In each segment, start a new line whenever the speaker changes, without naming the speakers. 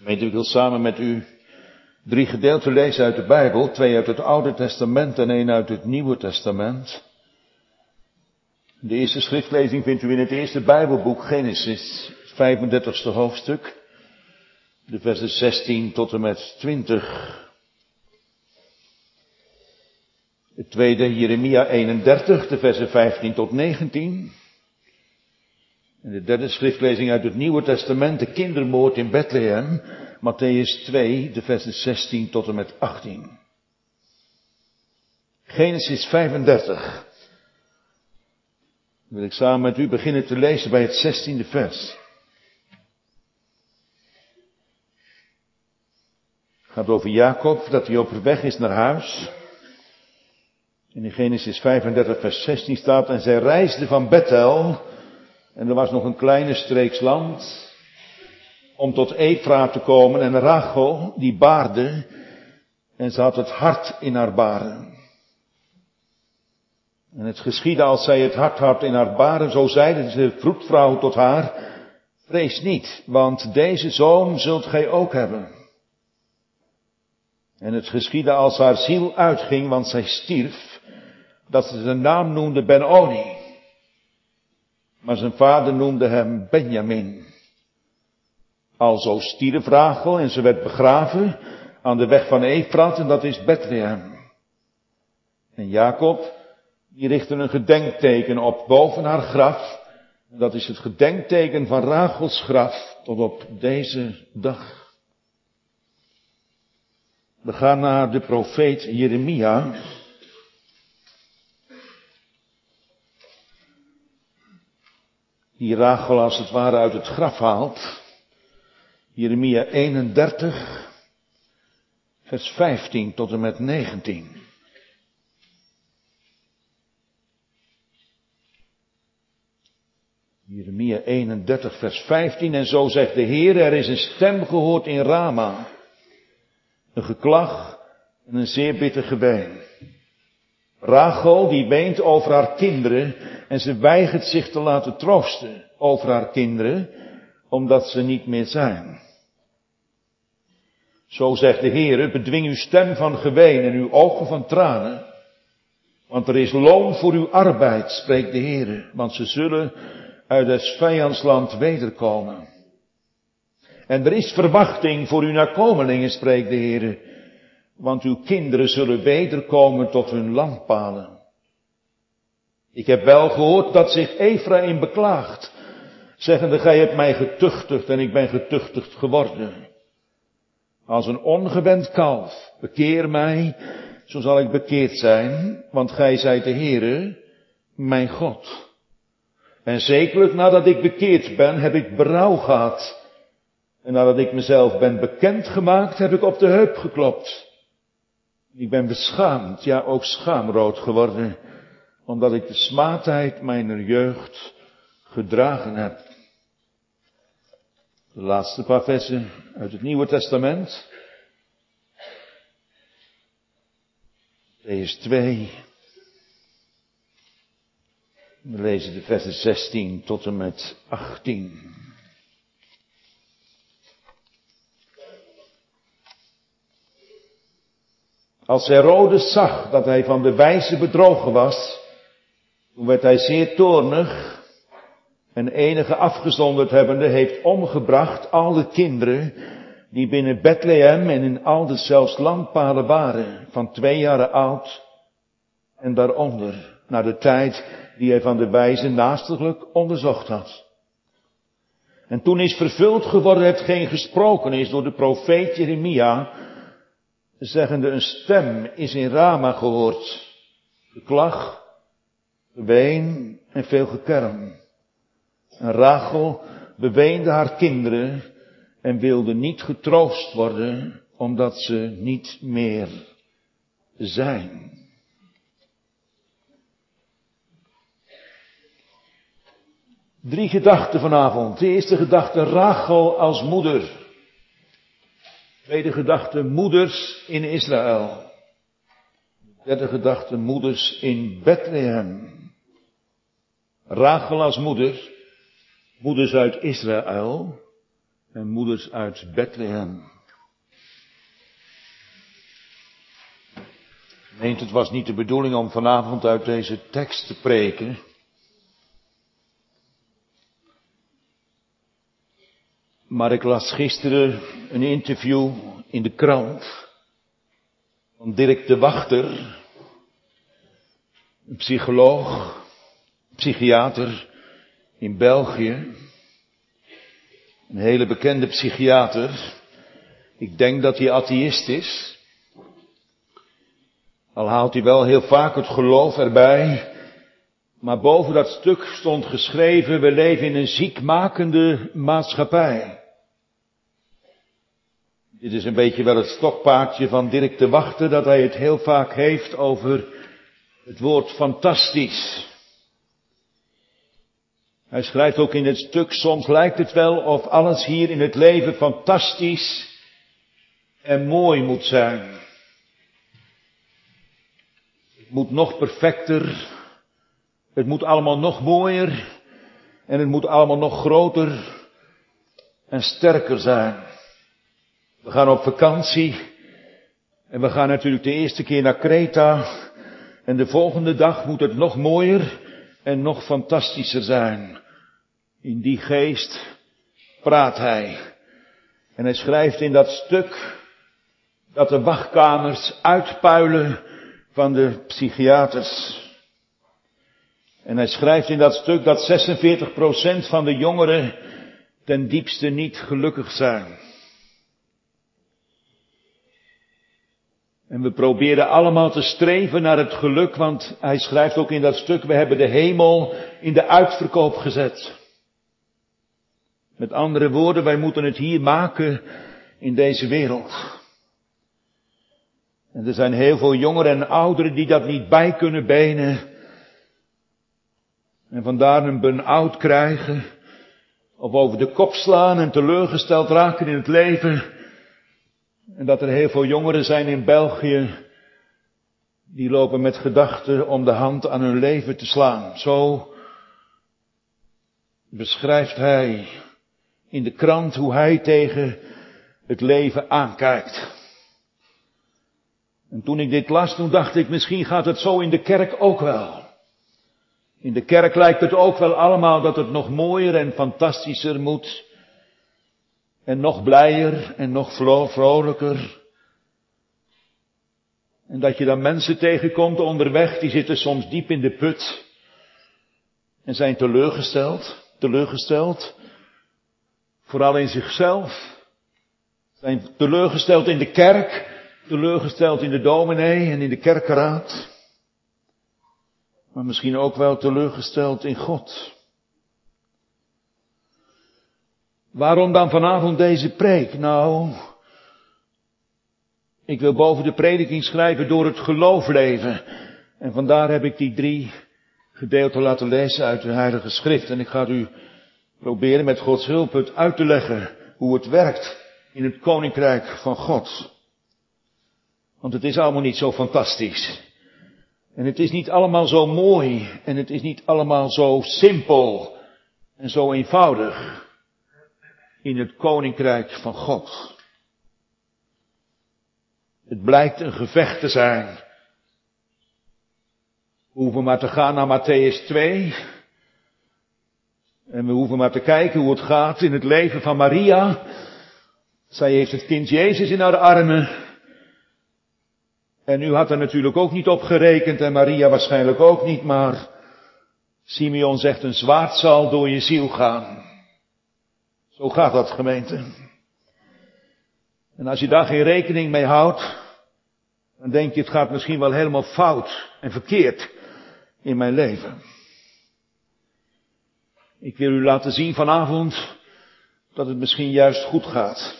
Gemeente, ik wil samen met u drie gedeelten lezen uit de Bijbel. Twee uit het Oude Testament en één uit het Nieuwe Testament. De eerste schriftlezing vindt u in het eerste Bijbelboek Genesis, 35ste hoofdstuk. De versen 16 tot en met 20. Het tweede Jeremia 31, de versen 15 tot 19. En de derde schriftlezing uit het Nieuwe Testament, de kindermoord in Bethlehem, Matthäus 2, de versen 16 tot en met 18. Genesis 35. Dan wil ik samen met u beginnen te lezen bij het 16e vers. Het gaat over Jacob, dat hij op weg is naar huis. in Genesis 35, vers 16 staat, en zij reisden van Bethel en er was nog een kleine streeks land om tot Efra te komen. En Rachel, die baarde, en ze had het hart in haar baren. En het geschiedde als zij het hart had in haar baren, zo zeide de vroedvrouw tot haar, vrees niet, want deze zoon zult gij ook hebben. En het geschiedde als haar ziel uitging, want zij stierf, dat ze zijn naam noemde Ben-Oni. Maar zijn vader noemde hem Benjamin. Alzo stierf Rachel en ze werd begraven aan de weg van Efrat en dat is Bethlehem. En Jacob, die richtte een gedenkteken op boven haar graf. En dat is het gedenkteken van Rachels graf tot op deze dag. We gaan naar de profeet Jeremia. Die Rachel als het ware uit het graf haalt. Jeremia 31, vers 15 tot en met 19. Jeremia 31, vers 15. En zo zegt de Heer, er is een stem gehoord in Rama. Een geklag en een zeer bitter gebeen. Rachel die weent over haar kinderen en ze weigert zich te laten troosten over haar kinderen, omdat ze niet meer zijn. Zo zegt de Heer, bedwing uw stem van geween en uw ogen van tranen, want er is loon voor uw arbeid, spreekt de Heer, want ze zullen uit het vijandsland wederkomen. En er is verwachting voor uw nakomelingen, spreekt de Heer, want uw kinderen zullen wederkomen tot hun landpalen. Ik heb wel gehoord dat zich Ephraim beklaagt, zeggende, gij hebt mij getuchtigd en ik ben getuchtigd geworden. Als een ongewend kalf, bekeer mij, zo zal ik bekeerd zijn, want gij zijt de Heere, mijn God. En zekerlijk nadat ik bekeerd ben, heb ik berouw gehad. En nadat ik mezelf ben bekendgemaakt, heb ik op de heup geklopt. Ik ben beschaamd, ja ook schaamrood geworden, omdat ik de smaadheid mijner jeugd gedragen heb. De laatste paar versen uit het Nieuwe Testament. Lees 2. We lezen de versen 16 tot en met 18. Als Herodes zag dat hij van de wijze bedrogen was, toen werd hij zeer toornig en enige afgezonderd hebbende heeft omgebracht alle kinderen die binnen Bethlehem en in al zelfs landpalen waren, van twee jaren oud en daaronder, naar de tijd die hij van de wijze naastiglijk onderzocht had. En toen is vervuld geworden hetgeen gesproken is door de profeet Jeremia, zeggende een stem is in Rama gehoord. Geklag, geween en veel gekerm. En Rachel beweende haar kinderen en wilde niet getroost worden omdat ze niet meer zijn. Drie gedachten vanavond. De eerste gedachte, Rachel als moeder. Tweede gedachte, moeders in Israël. Derde gedachte, moeders in Bethlehem. Rachel als moeder, moeders uit Israël. en moeders uit Bethlehem. Meent, het was niet de bedoeling om vanavond uit deze tekst te preken. Maar ik las gisteren een interview in de krant van Dirk de Wachter, een psycholoog, psychiater in België. Een hele bekende psychiater. Ik denk dat hij atheïst is. Al haalt hij wel heel vaak het geloof erbij. Maar boven dat stuk stond geschreven, we leven in een ziekmakende maatschappij. Dit is een beetje wel het stokpaardje van Dirk de Wachter, dat hij het heel vaak heeft over het woord fantastisch. Hij schrijft ook in het stuk, soms lijkt het wel of alles hier in het leven fantastisch en mooi moet zijn. Het moet nog perfecter, het moet allemaal nog mooier en het moet allemaal nog groter en sterker zijn. We gaan op vakantie en we gaan natuurlijk de eerste keer naar Kreta en de volgende dag moet het nog mooier en nog fantastischer zijn. In die geest praat hij. En hij schrijft in dat stuk dat de wachtkamers uitpuilen van de psychiaters. En hij schrijft in dat stuk dat 46% van de jongeren ten diepste niet gelukkig zijn. En we proberen allemaal te streven naar het geluk, want hij schrijft ook in dat stuk, we hebben de hemel in de uitverkoop gezet. Met andere woorden, wij moeten het hier maken in deze wereld. En er zijn heel veel jongeren en ouderen die dat niet bij kunnen benen. En vandaar een burn-out krijgen. Of over de kop slaan en teleurgesteld raken in het leven. En dat er heel veel jongeren zijn in België. Die lopen met gedachten om de hand aan hun leven te slaan. Zo beschrijft hij in de krant hoe hij tegen het leven aankijkt. En toen ik dit las, toen dacht ik, misschien gaat het zo in de kerk ook wel. In de kerk lijkt het ook wel allemaal dat het nog mooier en fantastischer moet. En nog blijer en nog vrolijker. En dat je dan mensen tegenkomt onderweg, die zitten soms diep in de put. En zijn teleurgesteld, teleurgesteld Vooral in zichzelf. Zijn teleurgesteld in de kerk, teleurgesteld in de dominee en in de kerkenraad. Maar misschien ook wel teleurgesteld in God. Waarom dan vanavond deze preek? Nou, ik wil boven de prediking schrijven door het geloof leven. En vandaar heb ik die drie gedeelten laten lezen uit de Heilige Schrift. En ik ga u proberen met Gods hulp het uit te leggen hoe het werkt in het koninkrijk van God. Want het is allemaal niet zo fantastisch. En het is niet allemaal zo mooi. En het is niet allemaal zo simpel en zo eenvoudig in het koninkrijk van God. Het blijkt een gevecht te zijn. We hoeven maar te gaan naar Matthäus 2. En we hoeven maar te kijken hoe het gaat in het leven van Maria. Zij heeft het kind Jezus in haar armen. En u had er natuurlijk ook niet op gerekend en Maria waarschijnlijk ook niet, maar Simeon zegt een zwaard zal door je ziel gaan. Zo gaat dat gemeente. En als je daar geen rekening mee houdt, dan denk je het gaat misschien wel helemaal fout en verkeerd in mijn leven. Ik wil u laten zien vanavond dat het misschien juist goed gaat.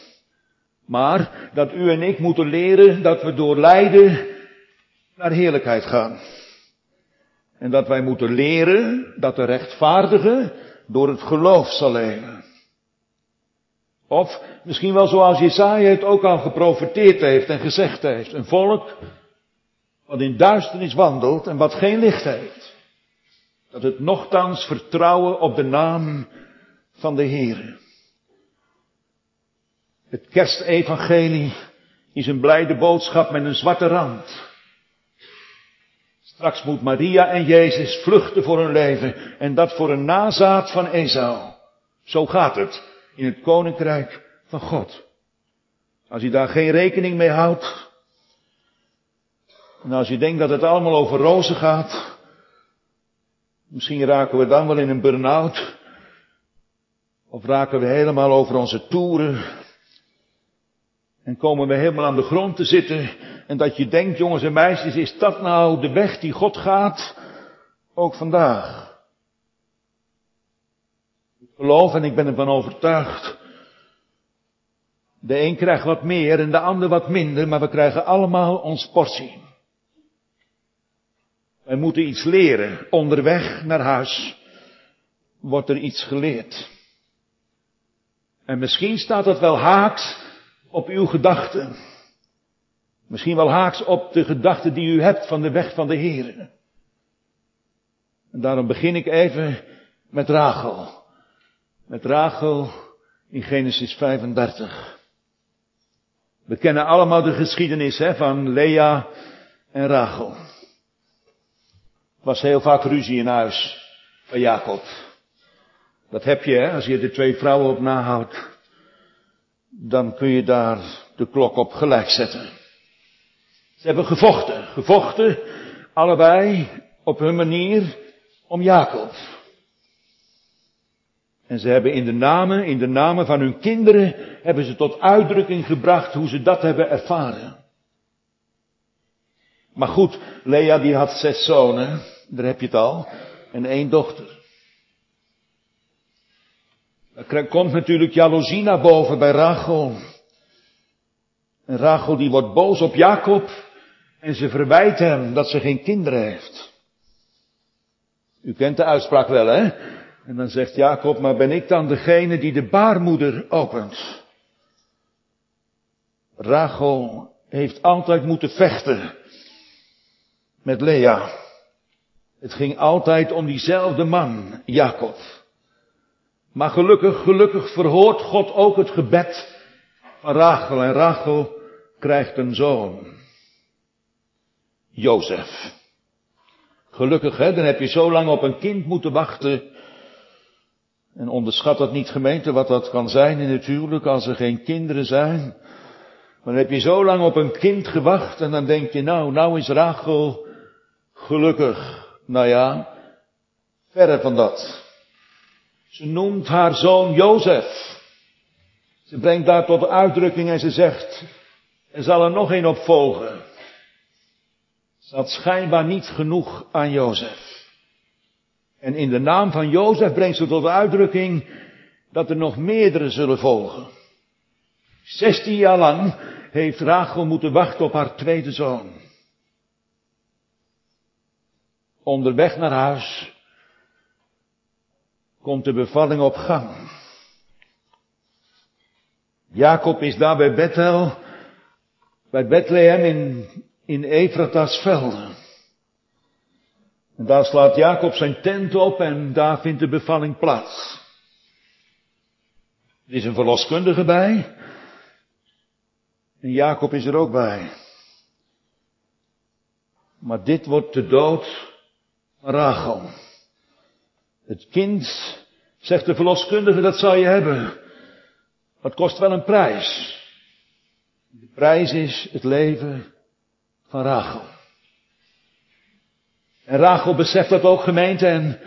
Maar dat u en ik moeten leren dat we door lijden naar heerlijkheid gaan. En dat wij moeten leren dat de rechtvaardige door het geloof zal leven. Of misschien wel zoals Jesaja het ook al geprofeteerd heeft en gezegd heeft. Een volk wat in duisternis wandelt en wat geen licht heeft. Dat het nochtans vertrouwen op de naam van de Heer. Het kerstevangelie is een blijde boodschap met een zwarte rand. Straks moet Maria en Jezus vluchten voor hun leven en dat voor een nazaat van Esau. Zo gaat het in het koninkrijk van God. Als je daar geen rekening mee houdt, en als je denkt dat het allemaal over rozen gaat, misschien raken we dan wel in een burn-out, of raken we helemaal over onze toeren, en komen we helemaal aan de grond te zitten en dat je denkt, jongens en meisjes, is dat nou de weg die God gaat, ook vandaag? Ik geloof en ik ben ervan overtuigd. De een krijgt wat meer en de ander wat minder, maar we krijgen allemaal ons portie. Wij moeten iets leren. Onderweg naar huis wordt er iets geleerd. En misschien staat dat wel haaks op uw gedachten. Misschien wel haaks op de gedachten die u hebt van de weg van de Heer. En daarom begin ik even met Rachel. Met Rachel in Genesis 35. We kennen allemaal de geschiedenis hè, van Lea en Rachel. was heel vaak ruzie in huis bij Jacob. Dat heb je hè, als je de twee vrouwen op nahoudt. Dan kun je daar de klok op gelijk zetten. Ze hebben gevochten, gevochten, allebei op hun manier om Jacob. En ze hebben in de namen, in de namen van hun kinderen, hebben ze tot uitdrukking gebracht hoe ze dat hebben ervaren. Maar goed, Lea die had zes zonen, daar heb je het al, en één dochter. Er komt natuurlijk jaloezie naar boven bij Rachel. En Rachel die wordt boos op Jacob en ze verwijt hem dat ze geen kinderen heeft. U kent de uitspraak wel, hè? En dan zegt Jacob, maar ben ik dan degene die de baarmoeder opent? Rachel heeft altijd moeten vechten met Lea. Het ging altijd om diezelfde man, Jacob. Maar gelukkig, gelukkig verhoort God ook het gebed van Rachel. En Rachel krijgt een zoon. Jozef. Gelukkig, hè, dan heb je zo lang op een kind moeten wachten. En onderschat dat niet gemeente, wat dat kan zijn in het huwelijk als er geen kinderen zijn. Maar dan heb je zo lang op een kind gewacht en dan denk je, nou, nou is Rachel gelukkig. Nou ja, verre van dat. Ze noemt haar zoon Jozef. Ze brengt daar tot uitdrukking en ze zegt, er zal er nog een op volgen. Ze had schijnbaar niet genoeg aan Jozef. En in de naam van Jozef brengt ze tot uitdrukking dat er nog meerdere zullen volgen. Zestien jaar lang heeft Rachel moeten wachten op haar tweede zoon. Onderweg naar huis komt de bevalling op gang. Jacob is daar bij Bethel, bij Bethlehem in, in Efrata's velden. En daar slaat Jacob zijn tent op en daar vindt de bevalling plaats. Er is een verloskundige bij. En Jacob is er ook bij. Maar dit wordt de dood van Rachel. Het kind, zegt de verloskundige, dat zal je hebben. Het kost wel een prijs. De prijs is het leven van Rachel. En Rachel beseft dat ook gemeente en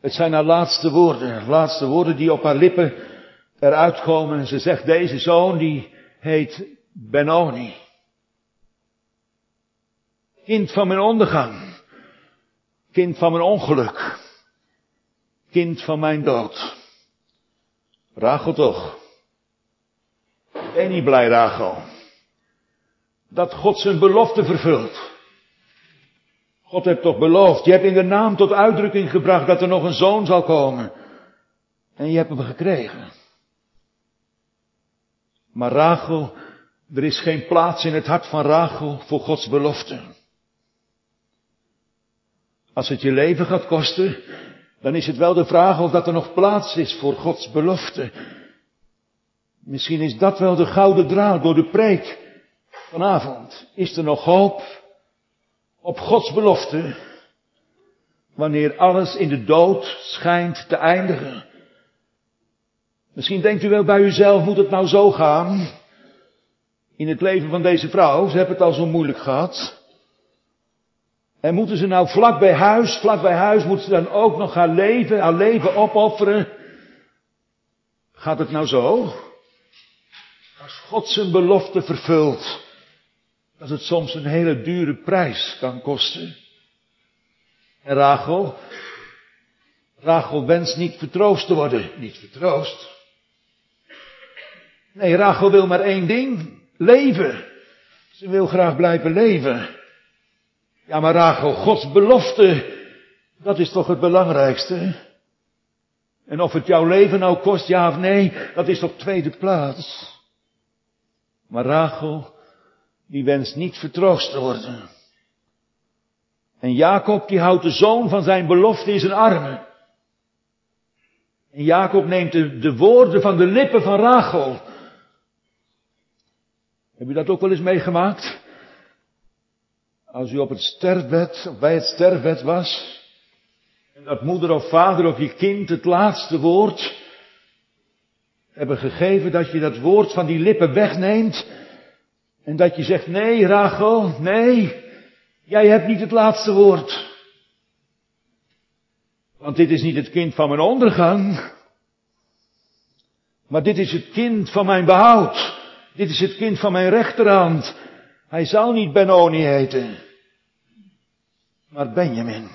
het zijn haar laatste woorden. Laatste woorden die op haar lippen eruit komen. En ze zegt deze zoon die heet Benoni. Kind van mijn ondergang. Kind van mijn ongeluk kind van mijn dood. Rachel toch. Ben niet blij, Rachel. Dat God zijn belofte vervult. God heeft toch beloofd. Je hebt in de naam tot uitdrukking gebracht dat er nog een zoon zal komen. En je hebt hem gekregen. Maar Rachel, er is geen plaats in het hart van Rachel voor Gods belofte. Als het je leven gaat kosten, dan is het wel de vraag of dat er nog plaats is voor Gods belofte. Misschien is dat wel de gouden draad door de preek vanavond. Is er nog hoop op Gods belofte wanneer alles in de dood schijnt te eindigen? Misschien denkt u wel bij uzelf, moet het nou zo gaan? In het leven van deze vrouw, ze hebben het al zo moeilijk gehad. En moeten ze nou vlak bij huis, vlak bij huis, moeten ze dan ook nog haar leven, haar leven opofferen? Gaat het nou zo? Als God zijn belofte vervult, dat het soms een hele dure prijs kan kosten. En Rachel, Rachel wenst niet vertroost te worden. Niet vertroost. Nee, Rachel wil maar één ding. Leven. Ze wil graag blijven leven. Ja, maar Rachel, Gods belofte, dat is toch het belangrijkste? En of het jouw leven nou kost, ja of nee, dat is op tweede plaats. Maar Rachel, die wenst niet vertroost te worden. En Jacob, die houdt de zoon van zijn belofte in zijn armen. En Jacob neemt de, de woorden van de lippen van Rachel. Heb je dat ook wel eens meegemaakt? Als u op het sterfbed, bij het sterfbed was, en dat moeder of vader of je kind het laatste woord hebben gegeven, dat je dat woord van die lippen wegneemt, en dat je zegt, nee Rachel, nee, jij hebt niet het laatste woord. Want dit is niet het kind van mijn ondergang, maar dit is het kind van mijn behoud. Dit is het kind van mijn rechterhand. Hij zal niet Benoni heten, maar Benjamin.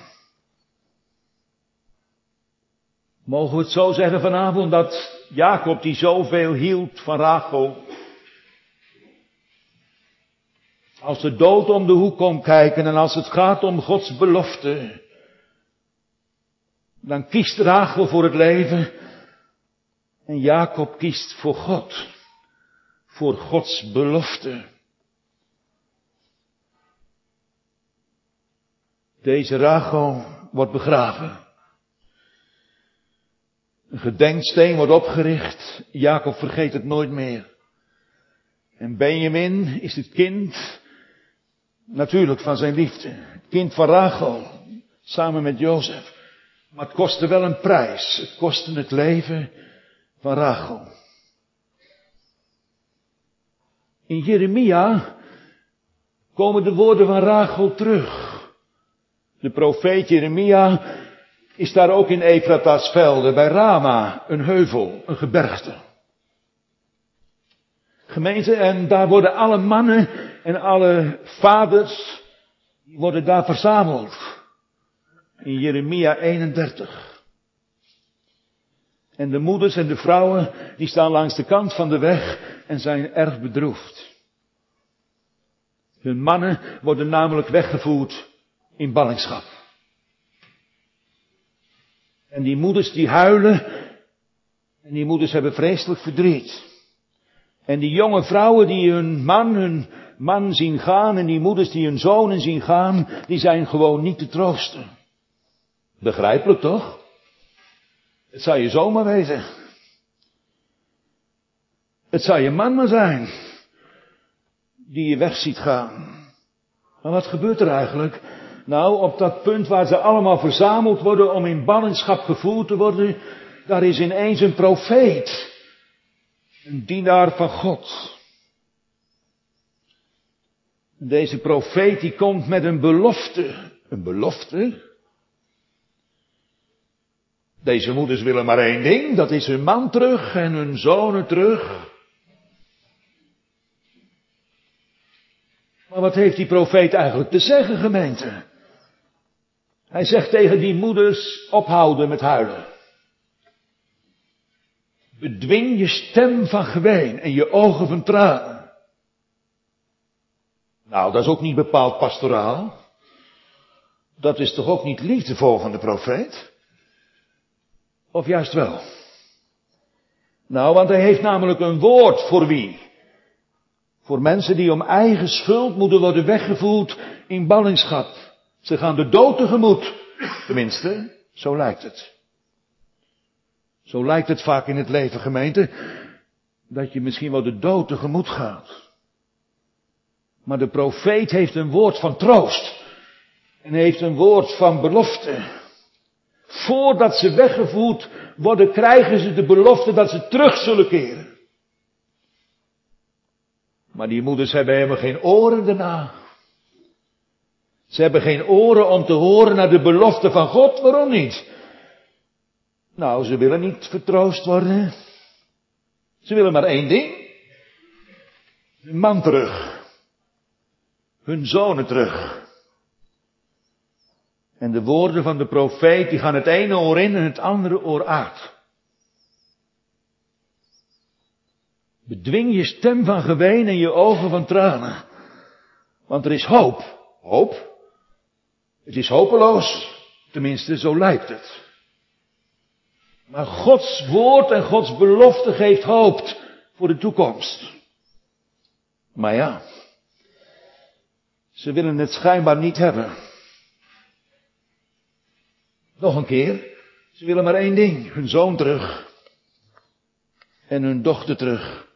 Mogen we het zo zeggen vanavond dat Jacob, die zoveel hield van Rachel, als de dood om de hoek komt kijken en als het gaat om Gods belofte, dan kiest Rachel voor het leven en Jacob kiest voor God, voor Gods belofte. Deze Rachel wordt begraven. Een gedenksteen wordt opgericht. Jacob vergeet het nooit meer. En Benjamin is het kind, natuurlijk van zijn liefde. Het kind van Rachel, samen met Jozef. Maar het kostte wel een prijs. Het kostte het leven van Rachel. In Jeremia komen de woorden van Rachel terug. De profeet Jeremia is daar ook in Efrata's velden, bij Rama, een heuvel, een gebergte. Gemeente, en daar worden alle mannen en alle vaders, die worden daar verzameld. In Jeremia 31. En de moeders en de vrouwen, die staan langs de kant van de weg en zijn erg bedroefd. Hun mannen worden namelijk weggevoerd in ballingschap. En die moeders die huilen, en die moeders hebben vreselijk verdriet. En die jonge vrouwen die hun man, hun man zien gaan, en die moeders die hun zonen zien gaan, die zijn gewoon niet te troosten. Begrijpelijk toch? Het zou je zomaar wezen. Het zou je man maar zijn, die je weg ziet gaan. Maar wat gebeurt er eigenlijk? Nou, op dat punt waar ze allemaal verzameld worden om in ballingschap gevoerd te worden, daar is ineens een profeet. Een dienaar van God. Deze profeet die komt met een belofte. Een belofte? Deze moeders willen maar één ding, dat is hun man terug en hun zonen terug. Maar wat heeft die profeet eigenlijk te zeggen, gemeente? Hij zegt tegen die moeders, ophouden met huilen. Bedwing je stem van geween en je ogen van tranen. Nou, dat is ook niet bepaald pastoraal. Dat is toch ook niet liefdevol van de profeet? Of juist wel? Nou, want hij heeft namelijk een woord voor wie? Voor mensen die om eigen schuld moeten worden weggevoerd in ballingschap. Ze gaan de dood tegemoet. Tenminste, zo lijkt het. Zo lijkt het vaak in het leven, gemeente. dat je misschien wel de dood tegemoet gaat. Maar de profeet heeft een woord van troost. En heeft een woord van belofte. Voordat ze weggevoerd worden, krijgen ze de belofte dat ze terug zullen keren. Maar die moeders hebben helemaal geen oren daarna. Ze hebben geen oren om te horen naar de belofte van God. Waarom niet? Nou, ze willen niet vertroost worden. Ze willen maar één ding. Hun man terug. Hun zonen terug. En de woorden van de profeet, die gaan het ene oor in en het andere oor uit. Bedwing je stem van geween en je ogen van tranen. Want er is hoop. Hoop? Het is hopeloos. Tenminste, zo lijkt het. Maar Gods woord en Gods belofte geeft hoop voor de toekomst. Maar ja, ze willen het schijnbaar niet hebben. Nog een keer, ze willen maar één ding, hun zoon terug. En hun dochter terug.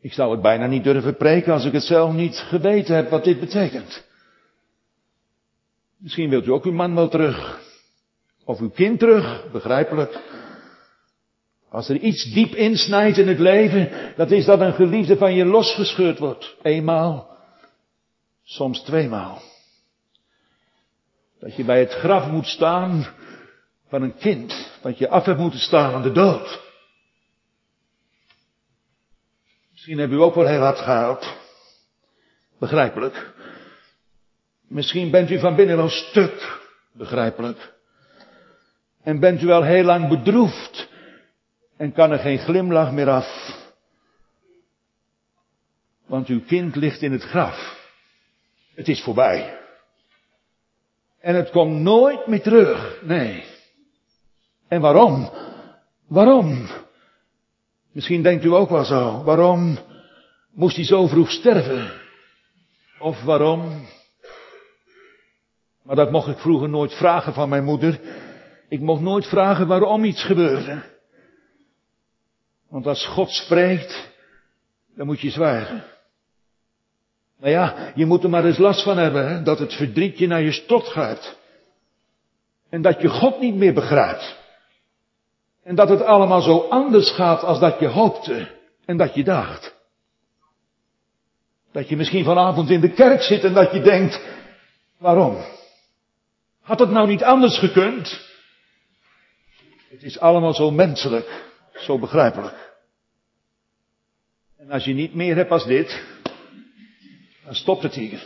Ik zou het bijna niet durven preken als ik het zelf niet geweten heb wat dit betekent. Misschien wilt u ook uw man wel terug. Of uw kind terug, begrijpelijk. Als er iets diep insnijdt in het leven, dat is dat een geliefde van je losgescheurd wordt. Eenmaal, soms tweemaal. Dat je bij het graf moet staan van een kind, dat je af hebt moeten staan aan de dood. Misschien hebt u ook wel heel hard gehaald. Begrijpelijk. Misschien bent u van binnen wel stuk. Begrijpelijk. En bent u al heel lang bedroefd. En kan er geen glimlach meer af. Want uw kind ligt in het graf. Het is voorbij. En het komt nooit meer terug. Nee. En waarom? Waarom? Misschien denkt u ook wel zo. Waarom moest hij zo vroeg sterven? Of waarom? Maar dat mocht ik vroeger nooit vragen van mijn moeder. Ik mocht nooit vragen waarom iets gebeurde. Want als God spreekt, dan moet je zwijgen. Nou ja, je moet er maar eens last van hebben, dat het verdriet je naar je stot gaat. En dat je God niet meer begrijpt. En dat het allemaal zo anders gaat als dat je hoopte en dat je dacht. Dat je misschien vanavond in de kerk zit en dat je denkt, waarom? Had het nou niet anders gekund? Het is allemaal zo menselijk, zo begrijpelijk. En als je niet meer hebt als dit, dan stopt het hier.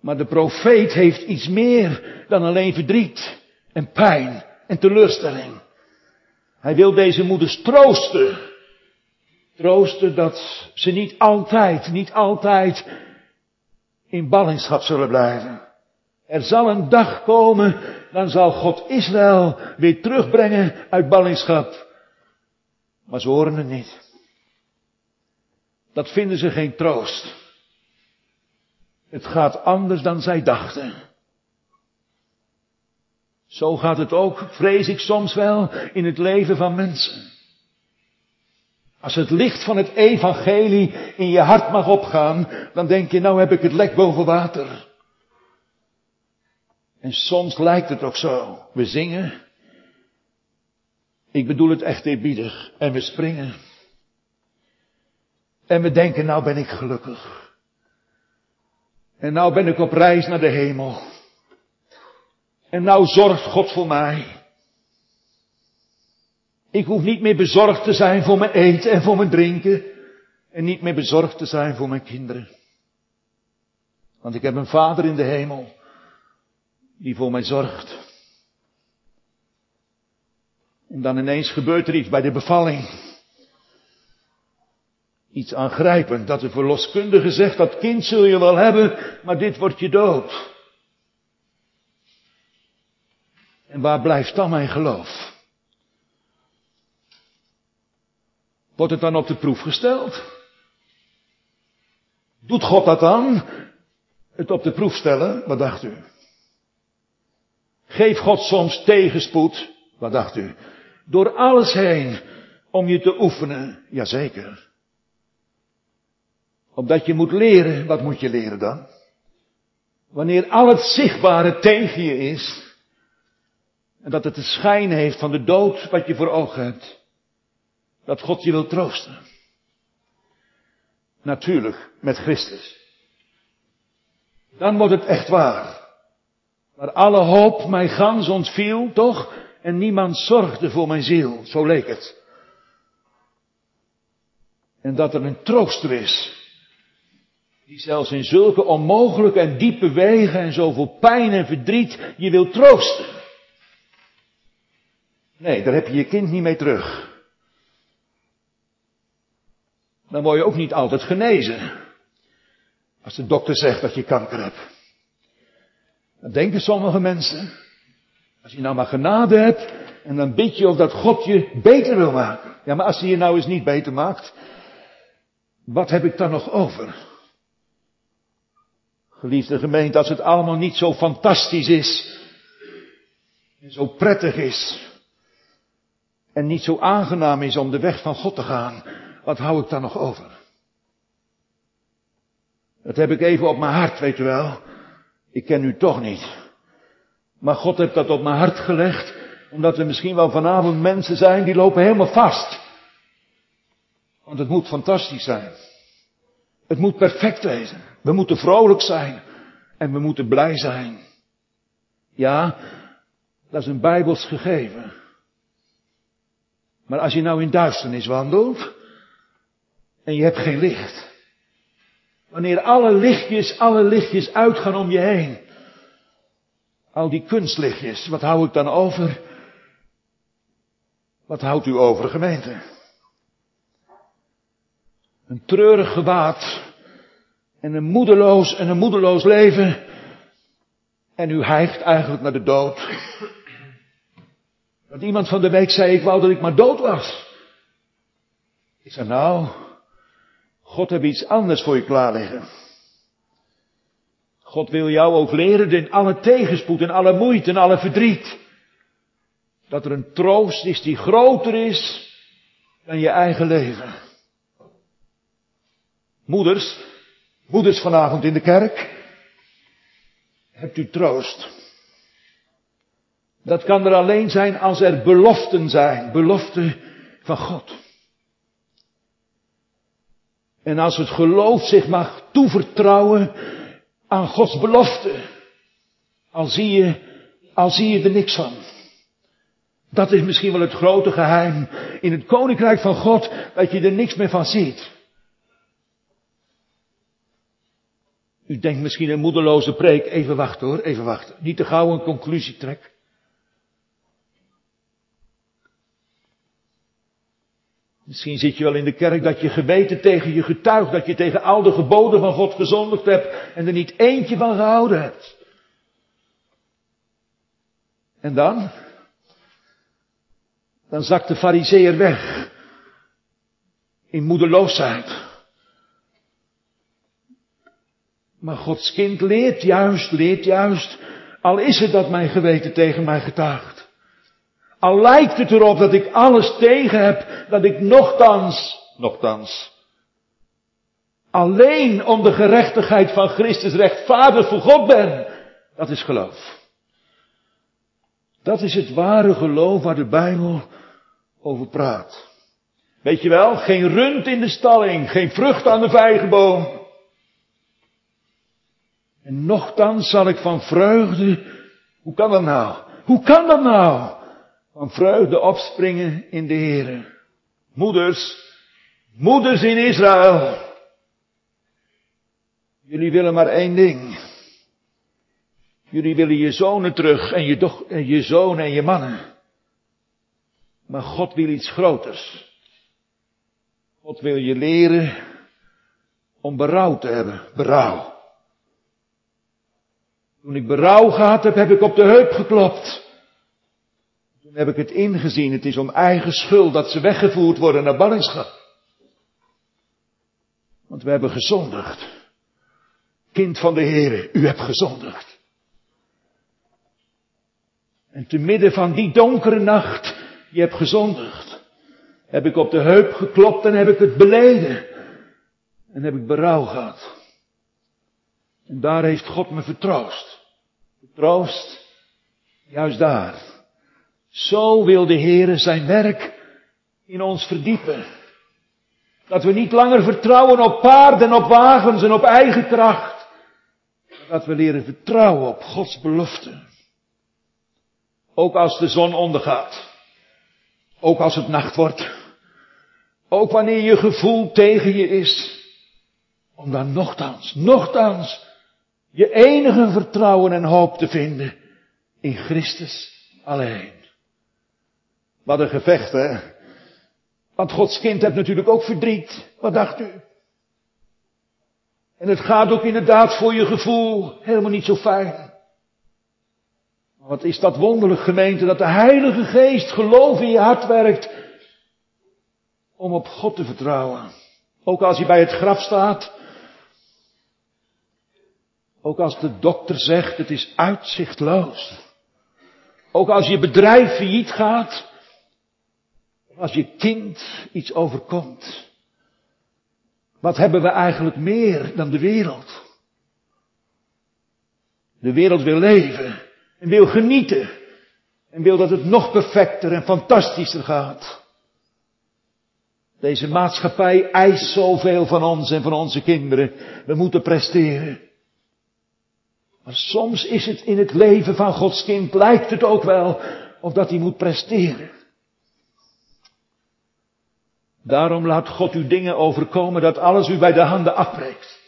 Maar de profeet heeft iets meer dan alleen verdriet en pijn en teleurstelling. Hij wil deze moeders troosten. Troosten dat ze niet altijd, niet altijd in ballingschap zullen blijven. Er zal een dag komen, dan zal God Israël weer terugbrengen uit ballingschap. Maar ze horen het niet. Dat vinden ze geen troost. Het gaat anders dan zij dachten. Zo gaat het ook, vrees ik soms wel, in het leven van mensen. Als het licht van het evangelie in je hart mag opgaan, dan denk je, nou heb ik het lek boven water. En soms lijkt het ook zo. We zingen. Ik bedoel het echt eerbiedig. En we springen. En we denken, nou ben ik gelukkig. En nou ben ik op reis naar de hemel. En nou zorgt God voor mij. Ik hoef niet meer bezorgd te zijn voor mijn eten en voor mijn drinken. En niet meer bezorgd te zijn voor mijn kinderen. Want ik heb een vader in de hemel die voor mij zorgt. En dan ineens gebeurt er iets bij de bevalling. Iets aangrijpend, dat de verloskundige zegt, dat kind zul je wel hebben, maar dit wordt je dood. En waar blijft dan mijn geloof? Wordt het dan op de proef gesteld? Doet God dat dan? Het op de proef stellen? Wat dacht u? Geef God soms tegenspoed? Wat dacht u? door alles heen om je te oefenen. Jazeker. Omdat je moet leren, wat moet je leren dan? Wanneer al het zichtbare tegen je is, en dat het de schijn heeft van de dood wat je voor ogen hebt, dat God je wil troosten. Natuurlijk, met Christus. Dan wordt het echt waar. Waar alle hoop mij gans ontviel, toch? En niemand zorgde voor mijn ziel, zo leek het. En dat er een trooster is. Die zelfs in zulke onmogelijke en diepe wegen en zoveel pijn en verdriet je wil troosten. Nee, daar heb je je kind niet mee terug. Dan word je ook niet altijd genezen. Als de dokter zegt dat je kanker hebt. Dan denken sommige mensen, als je nou maar genade hebt, en dan bid je of dat God je beter wil maken. Ja, maar als hij je nou eens niet beter maakt, wat heb ik dan nog over? Geliefde gemeente, als het allemaal niet zo fantastisch is, en zo prettig is, en niet zo aangenaam is om de weg van God te gaan, wat hou ik dan nog over? Dat heb ik even op mijn hart, weet u wel. Ik ken u toch niet. Maar God heeft dat op mijn hart gelegd, omdat er misschien wel vanavond mensen zijn die lopen helemaal vast. Want het moet fantastisch zijn. Het moet perfect wezen. We moeten vrolijk zijn. En we moeten blij zijn. Ja, dat is een bijbels gegeven. Maar als je nou in duisternis wandelt en je hebt geen licht. Wanneer alle lichtjes, alle lichtjes uitgaan om je heen. Al die kunstlichtjes, wat hou ik dan over? Wat houdt u over, gemeente? Een treurig gewaad en een moedeloos en een moedeloos leven. En u hijgt eigenlijk naar de dood. Want iemand van de week zei, ik wou dat ik maar dood was. Ik zei, nou, God heeft iets anders voor je klaar liggen. God wil jou ook leren in alle tegenspoed en alle moeite en alle verdriet. Dat er een troost is die groter is dan je eigen leven. Moeders, moeders vanavond in de kerk, hebt u troost. Dat kan er alleen zijn als er beloften zijn, beloften van God. En als het geloof zich mag toevertrouwen aan Gods belofte, al zie je, al zie je er niks van. Dat is misschien wel het grote geheim in het koninkrijk van God, dat je er niks meer van ziet. U denkt misschien een moedeloze preek, even wachten hoor, even wachten. Niet te gauw een conclusie trek. Misschien zit je wel in de kerk dat je geweten tegen je getuigt, dat je tegen al de geboden van God gezondigd hebt en er niet eentje van gehouden hebt. En dan? Dan zakt de fariseer weg. In moedeloosheid. Maar Gods kind leert juist, leert juist, al is het dat mijn geweten tegen mij getuigt. Al lijkt het erop dat ik alles tegen heb, dat ik nogthans, nogthans, alleen om de gerechtigheid van Christus rechtvaardig voor God ben. Dat is geloof. Dat is het ware geloof waar de Bijbel over praat. Weet je wel, geen rund in de stalling, geen vrucht aan de vijgenboom. En nochtans zal ik van vreugde, hoe kan dat nou? Hoe kan dat nou? Van vreugde opspringen in de Heer. Moeders, moeders in Israël. Jullie willen maar één ding. Jullie willen je zonen terug en je, doch, en je zonen en je mannen. Maar God wil iets groters. God wil je leren om berouw te hebben. Berouw. Toen ik berouw gehad heb, heb ik op de heup geklopt. Toen heb ik het ingezien, het is om eigen schuld dat ze weggevoerd worden naar ballingschap. Want we hebben gezondigd. Kind van de Heer, u hebt gezondigd. En te midden van die donkere nacht Je hebt gezondigd. Heb ik op de heup geklopt en heb ik het beleden. En heb ik berouw gehad. En daar heeft God me vertroost. Vertroost, juist daar. Zo wil de Heere zijn werk in ons verdiepen. Dat we niet langer vertrouwen op paarden, op wagens en op eigen kracht. Maar dat we leren vertrouwen op Gods belofte. Ook als de zon ondergaat. Ook als het nacht wordt. Ook wanneer je gevoel tegen je is. Om dan nogthans, nogthans, je enige vertrouwen en hoop te vinden in Christus alleen. Wat een gevecht, hè? Want Gods kind hebt natuurlijk ook verdriet. Wat dacht u? En het gaat ook inderdaad voor je gevoel helemaal niet zo fijn. Wat is dat wonderlijk gemeente dat de Heilige Geest geloof in je hart werkt om op God te vertrouwen. Ook als je bij het graf staat. Ook als de dokter zegt het is uitzichtloos. Ook als je bedrijf failliet gaat. Als je kind iets overkomt. Wat hebben we eigenlijk meer dan de wereld? De wereld wil leven en wil genieten en wil dat het nog perfecter en fantastischer gaat. Deze maatschappij eist zoveel van ons en van onze kinderen. We moeten presteren. Maar soms is het in het leven van Gods kind, lijkt het ook wel, of dat hij moet presteren. Daarom laat God u dingen overkomen dat alles u bij de handen afbreekt.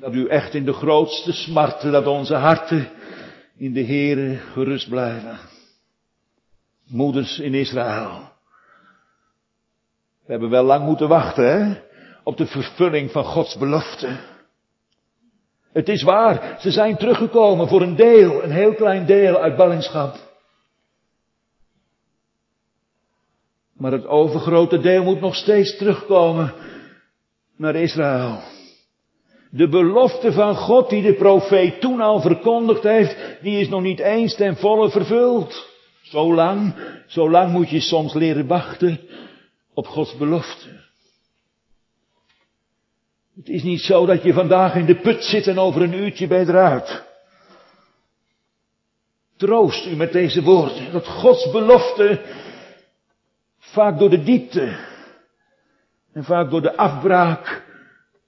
Dat u echt in de grootste smarten, dat onze harten in de Heere gerust blijven. Moeders in Israël. We hebben wel lang moeten wachten, hè, op de vervulling van Gods belofte. Het is waar, ze zijn teruggekomen voor een deel, een heel klein deel uit ballingschap. Maar het overgrote deel moet nog steeds terugkomen naar Israël. De belofte van God die de profeet toen al verkondigd heeft, die is nog niet eens ten volle vervuld. Zo lang, zo lang moet je soms leren wachten op Gods belofte. Het is niet zo dat je vandaag in de put zit en over een uurtje bij eruit. Troost u met deze woorden, dat Gods belofte vaak door de diepte en vaak door de afbraak,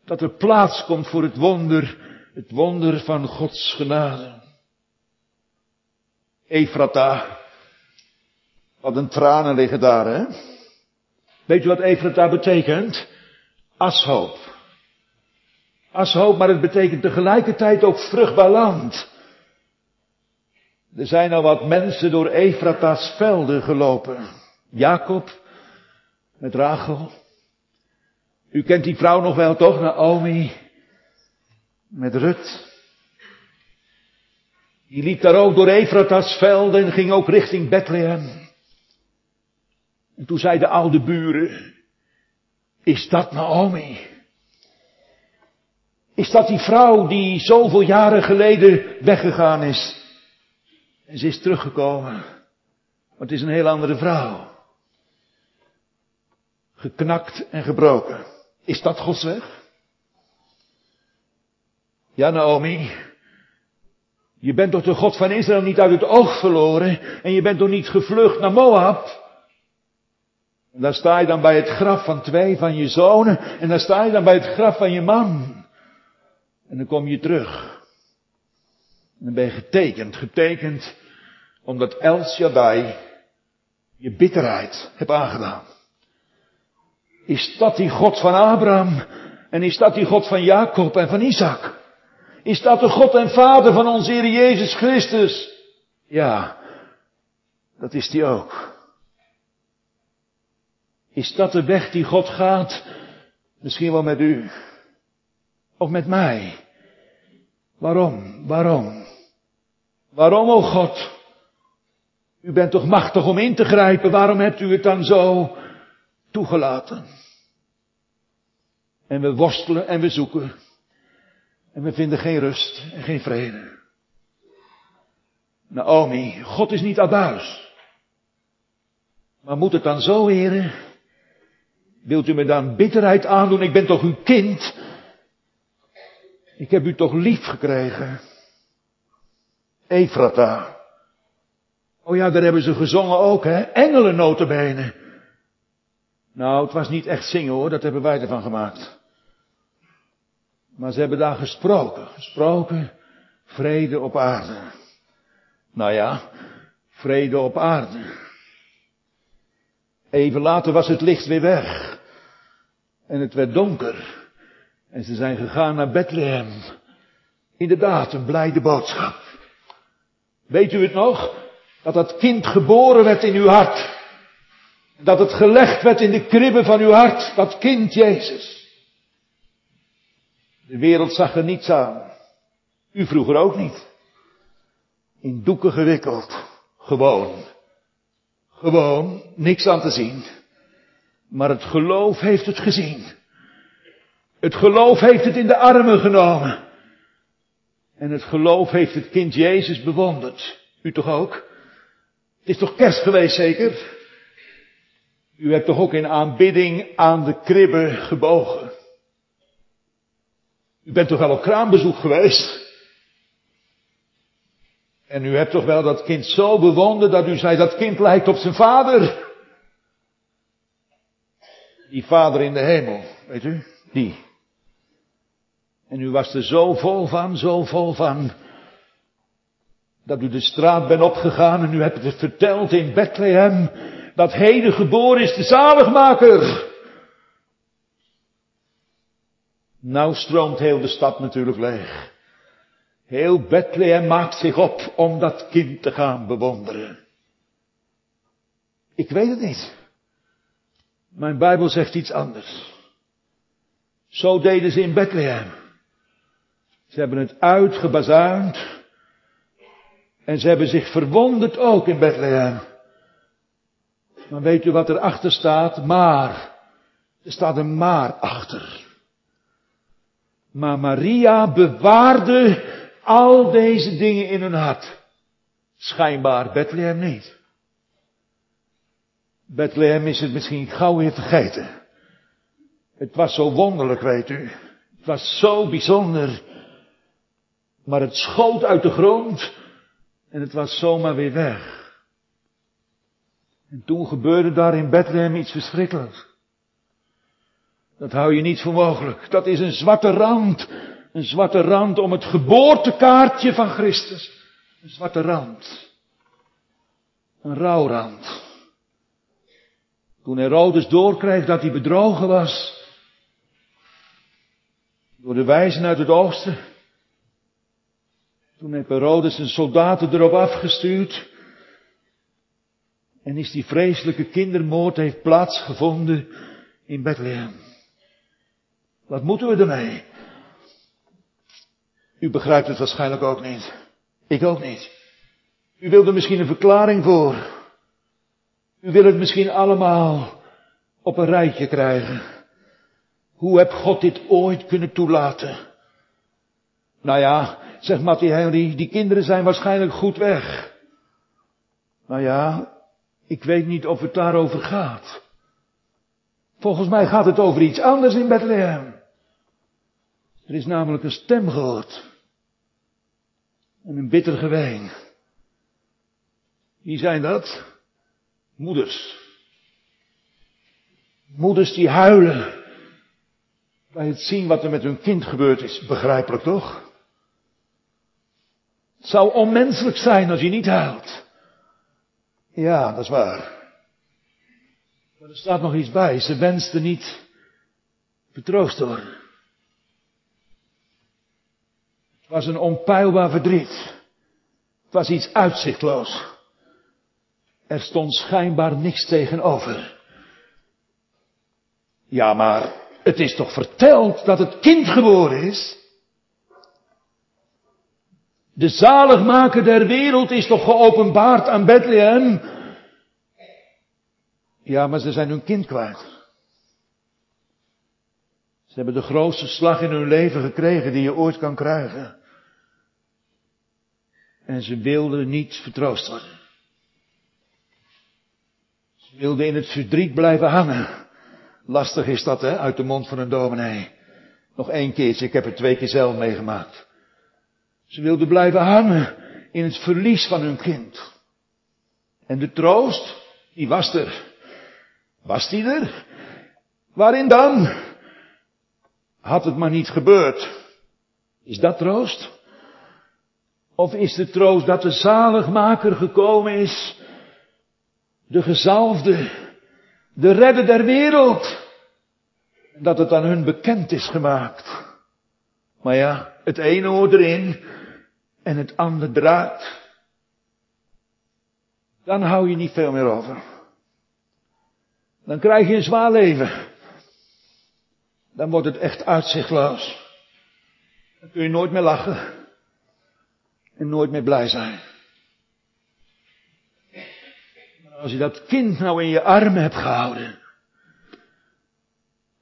dat er plaats komt voor het wonder, het wonder van Gods genade. Efrata, wat een tranen liggen daar, hè? Weet u wat Efrata betekent? Ashoop. Ashoop, maar het betekent tegelijkertijd ook vruchtbaar land. Er zijn al wat mensen door Efrata's velden gelopen. Jacob met Rachel. U kent die vrouw nog wel toch, Naomi met Rut. Die liep daar ook door Efrata's velden en ging ook richting Bethlehem. En toen zei de oude buren, is dat Naomi? Is dat die vrouw die zoveel jaren geleden weggegaan is? En ze is teruggekomen. Maar het is een heel andere vrouw. Geknakt en gebroken. Is dat Gods weg? Ja, Naomi. Je bent toch de God van Israël niet uit het oog verloren. En je bent toch niet gevlucht naar Moab. En daar sta je dan bij het graf van twee van je zonen. En daar sta je dan bij het graf van je man. En dan kom je terug. En dan ben je getekend. Getekend omdat El Shaddai je bitterheid hebt aangedaan. Is dat die God van Abraham? En is dat die God van Jacob en van Isaac? Is dat de God en Vader van onze Heer Jezus Christus? Ja, dat is die ook. Is dat de weg die God gaat? Misschien wel met u. Of met mij. Waarom? Waarom? Waarom, o oh God? U bent toch machtig om in te grijpen. Waarom hebt u het dan zo toegelaten? En we worstelen en we zoeken. En we vinden geen rust en geen vrede. Naomi, God is niet abuis. Maar moet het dan zo, heren? Wilt u me dan bitterheid aandoen? Ik ben toch uw kind? Ik heb u toch lief gekregen? Efrata. Oh ja, daar hebben ze gezongen ook, hè? Engelen. Nou, het was niet echt zingen hoor, dat hebben wij ervan gemaakt. Maar ze hebben daar gesproken, gesproken, vrede op aarde. Nou ja, vrede op aarde. Even later was het licht weer weg. En het werd donker. En ze zijn gegaan naar Bethlehem. Inderdaad, een blijde boodschap. Weet u het nog? Dat dat kind geboren werd in uw hart. Dat het gelegd werd in de kribben van uw hart. Dat kind Jezus. De wereld zag er niets aan. U vroeger ook niet. In doeken gewikkeld. Gewoon. Gewoon. Niks aan te zien. Maar het geloof heeft het gezien. Het geloof heeft het in de armen genomen. En het geloof heeft het kind Jezus bewonderd. U toch ook? Het is toch kerst geweest zeker? U hebt toch ook in aanbidding aan de kribbe gebogen? U bent toch wel op kraambezoek geweest? En u hebt toch wel dat kind zo bewonderd dat u zei dat kind lijkt op zijn vader? Die vader in de hemel, weet u? Die. En u was er zo vol van, zo vol van, dat u de straat bent opgegaan en u hebt het verteld in Bethlehem, dat heden geboren is de zaligmaker. Nou stroomt heel de stad natuurlijk leeg. Heel Bethlehem maakt zich op om dat kind te gaan bewonderen. Ik weet het niet. Mijn Bijbel zegt iets anders. Zo deden ze in Bethlehem. Ze hebben het uitgebazuind. En ze hebben zich verwonderd ook in Bethlehem. Maar weet u wat erachter staat? Maar. Er staat een maar achter. Maar Maria bewaarde al deze dingen in hun hart. Schijnbaar Bethlehem niet. Bethlehem is het misschien gauw weer vergeten. Het was zo wonderlijk, weet u. Het was zo bijzonder. Maar het schoot uit de grond en het was zomaar weer weg. En toen gebeurde daar in Bethlehem iets verschrikkelijks. Dat hou je niet voor mogelijk. Dat is een zwarte rand. Een zwarte rand om het geboortekaartje van Christus. Een zwarte rand. Een rouwrand. Toen Herodes doorkreeg dat hij bedrogen was. Door de wijzen uit het oosten. Toen heeft Herodes zijn soldaten erop afgestuurd. En is die vreselijke kindermoord heeft plaatsgevonden in Bethlehem. Wat moeten we ermee? U begrijpt het waarschijnlijk ook niet. Ik ook niet. U wilt er misschien een verklaring voor. U wilt het misschien allemaal op een rijtje krijgen. Hoe heb God dit ooit kunnen toelaten? Nou ja, zegt Henry, die kinderen zijn waarschijnlijk goed weg. Nou ja, ik weet niet of het daarover gaat. Volgens mij gaat het over iets anders in Bethlehem. Er is namelijk een stem gehoord. En een bitter geween. Wie zijn dat? Moeders. Moeders die huilen. Bij het zien wat er met hun kind gebeurd is. Begrijpelijk toch? Het zou onmenselijk zijn als je niet huilt. Ja, dat is waar. Maar er staat nog iets bij. Ze wenste niet vertroost te worden. Het was een onpeilbaar verdriet. Het was iets uitzichtloos. Er stond schijnbaar niks tegenover. Ja, maar het is toch verteld dat het kind geboren is? De zaligmaker der wereld is toch geopenbaard aan Bethlehem? Ja, maar ze zijn hun kind kwijt. Ze hebben de grootste slag in hun leven gekregen die je ooit kan krijgen. En ze wilden niet vertroost worden. Ze wilden in het verdriet blijven hangen. Lastig is dat, hè, uit de mond van een dominee. Nog één keertje, ik heb het twee keer zelf meegemaakt. Ze wilden blijven hangen in het verlies van hun kind. En de troost, die was er. Was die er? Waarin dan? Had het maar niet gebeurd. Is dat troost? Of is de troost dat de zaligmaker gekomen is, de gezalfde, de redder der wereld, dat het aan hun bekend is gemaakt. Maar ja, het ene hoort erin en het andere draait. Dan hou je niet veel meer over. Dan krijg je een zwaar leven. Dan wordt het echt uitzichtloos. Dan kun je nooit meer lachen. En nooit meer blij zijn. Maar als je dat kind nou in je armen hebt gehouden.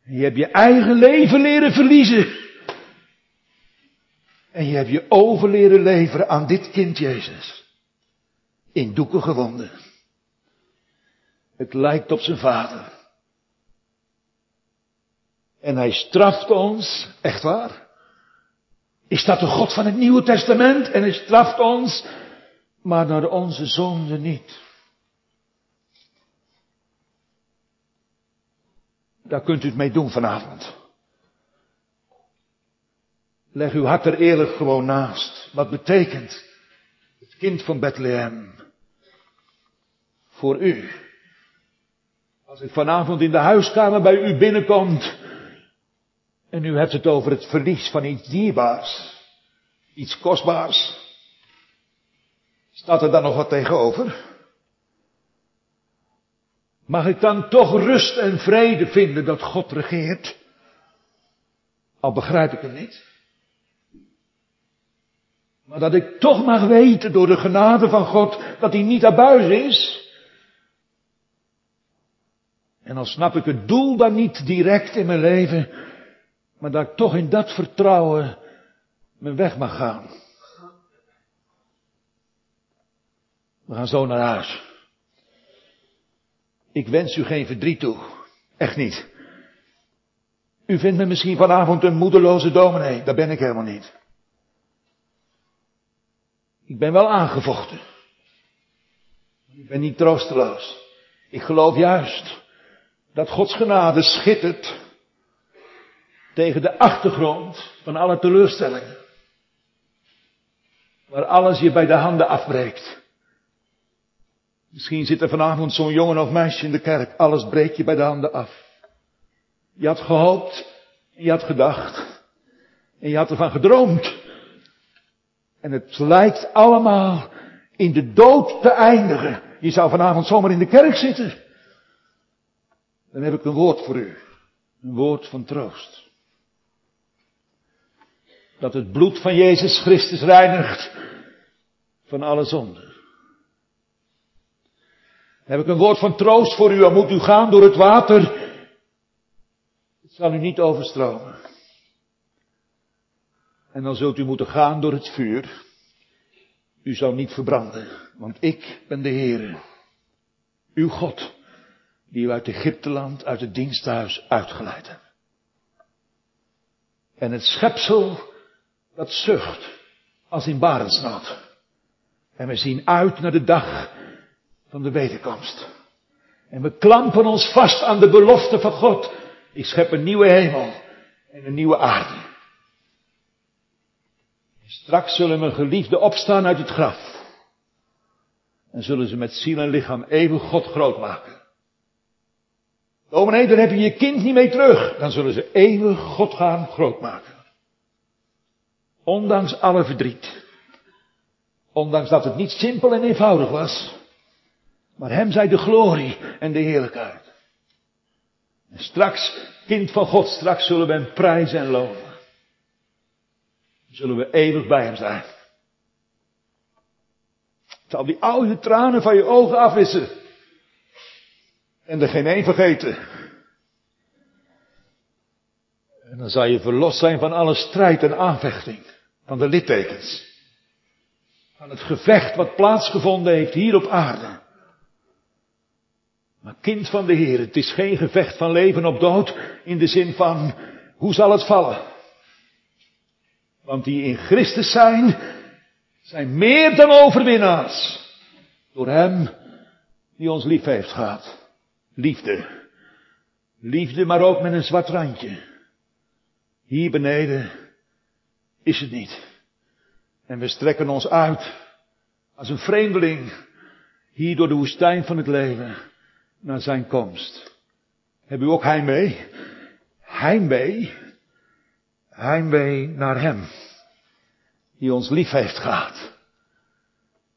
En je hebt je eigen leven leren verliezen. En je hebt je over leren leveren aan dit kind Jezus. In doeken gewonden. Het lijkt op zijn vader. En hij straft ons, echt waar. Is dat de God van het Nieuwe Testament? En hij straft ons, maar naar onze zonde niet. Daar kunt u het mee doen vanavond. Leg uw hart er eerlijk gewoon naast. Wat betekent het kind van Bethlehem voor u? Als ik vanavond in de huiskamer bij u binnenkomt en u hebt het over het verlies van iets dierbaars, iets kostbaars, staat er dan nog wat tegenover? Mag ik dan toch rust en vrede vinden dat God regeert? Al begrijp ik hem niet. Maar dat ik toch mag weten door de genade van God dat hij niet abuis is. En dan snap ik het doel dan niet direct in mijn leven, maar dat ik toch in dat vertrouwen mijn weg mag gaan. We gaan zo naar huis. Ik wens u geen verdriet toe. Echt niet. U vindt me misschien vanavond een moedeloze dominee. Dat ben ik helemaal niet. Ik ben wel aangevochten. Ik ben niet troosteloos. Ik geloof juist dat Gods genade schittert tegen de achtergrond van alle teleurstellingen. Waar alles je bij de handen afbreekt. Misschien zit er vanavond zo'n jongen of meisje in de kerk. Alles breekt je bij de handen af. Je had gehoopt. En je had gedacht. En je had ervan gedroomd. En het lijkt allemaal in de dood te eindigen. Je zou vanavond zomaar in de kerk zitten. Dan heb ik een woord voor u. Een woord van troost. Dat het bloed van Jezus Christus reinigt van alle zonden. Dan heb ik een woord van troost voor u. Dan moet u gaan door het water. Het zal u niet overstromen. En dan zult u moeten gaan door het vuur. U zal niet verbranden, want ik ben de Heere, uw God, die u uit Egypteland, uit het diensthuis uitgeleid hebt. En het schepsel, dat zucht, als in barensnood. En we zien uit naar de dag van de wederkomst. En we klampen ons vast aan de belofte van God. Ik schep een nieuwe hemel en een nieuwe aarde. Straks zullen mijn geliefden opstaan uit het graf. En zullen ze met ziel en lichaam eeuwig God groot maken. Dominee, dan heb je je kind niet mee terug. Dan zullen ze eeuwig God gaan groot maken. Ondanks alle verdriet. Ondanks dat het niet simpel en eenvoudig was. Maar hem zij de glorie en de heerlijkheid. En straks, kind van God, straks zullen we hem prijzen en loven zullen we eeuwig bij hem zijn. Zal die oude tranen van je ogen afwissen. En er geen één vergeten. En dan zal je verlost zijn van alle strijd en aanvechting. Van de littekens. van het gevecht wat plaatsgevonden heeft hier op aarde. Maar kind van de Heer, het is geen gevecht van leven op dood in de zin van hoe zal het vallen? Want die in Christus zijn, zijn meer dan overwinnaars. Door Hem die ons lief heeft gehad. Liefde. Liefde, maar ook met een zwart randje. Hier beneden is het niet. En we strekken ons uit als een vreemdeling hier door de woestijn van het leven naar zijn komst. Hebben u ook heimwee? Heimwee? Heimwee naar hem. Die ons lief heeft gehad.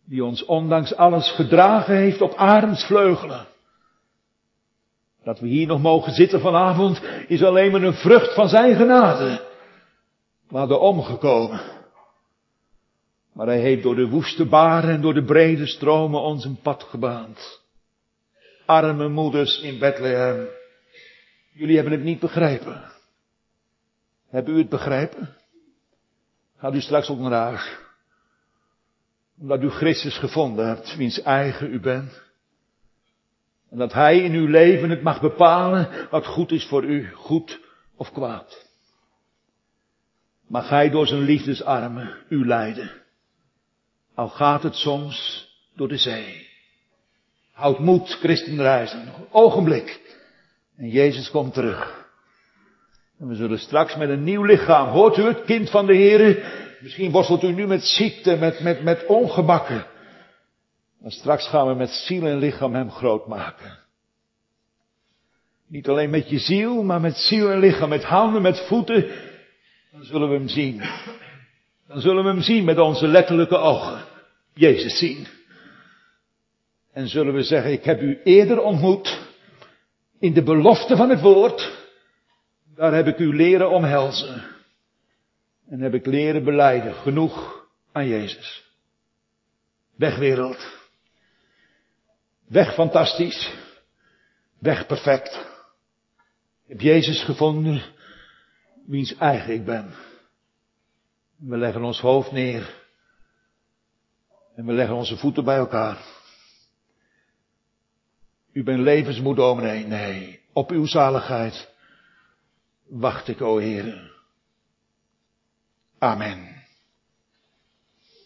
Die ons ondanks alles gedragen heeft op arendsvleugelen. Dat we hier nog mogen zitten vanavond is alleen maar een vrucht van zijn genade. We hadden omgekomen. Maar hij heeft door de woeste baren en door de brede stromen ons een pad gebaand. Arme moeders in Bethlehem. Jullie hebben het niet begrepen. Hebben u het begrepen? Gaat u straks huis. Omdat u Christus gevonden hebt, wiens eigen u bent. En dat Hij in uw leven het mag bepalen wat goed is voor u, goed of kwaad. Mag Hij door zijn liefdesarmen u leiden. Al gaat het soms door de zee. Houd moed, christenreizen. Ogenblik. En Jezus komt terug. En we zullen straks met een nieuw lichaam, hoort u het, kind van de Heer? Misschien worstelt u nu met ziekte, met, met, met ongemakken. Maar straks gaan we met ziel en lichaam hem groot maken. Niet alleen met je ziel, maar met ziel en lichaam, met handen, met voeten. Dan zullen we hem zien. Dan zullen we hem zien met onze letterlijke ogen. Jezus zien. En zullen we zeggen, ik heb u eerder ontmoet in de belofte van het woord. Daar heb ik u leren omhelzen. En heb ik leren beleiden. Genoeg aan Jezus. Weg wereld. Weg fantastisch. Weg perfect. Ik heb Jezus gevonden, wiens eigen ik ben. We leggen ons hoofd neer. En we leggen onze voeten bij elkaar. U bent levensmoed, dominee. Nee, op uw zaligheid wacht ik, o Heer. Amen.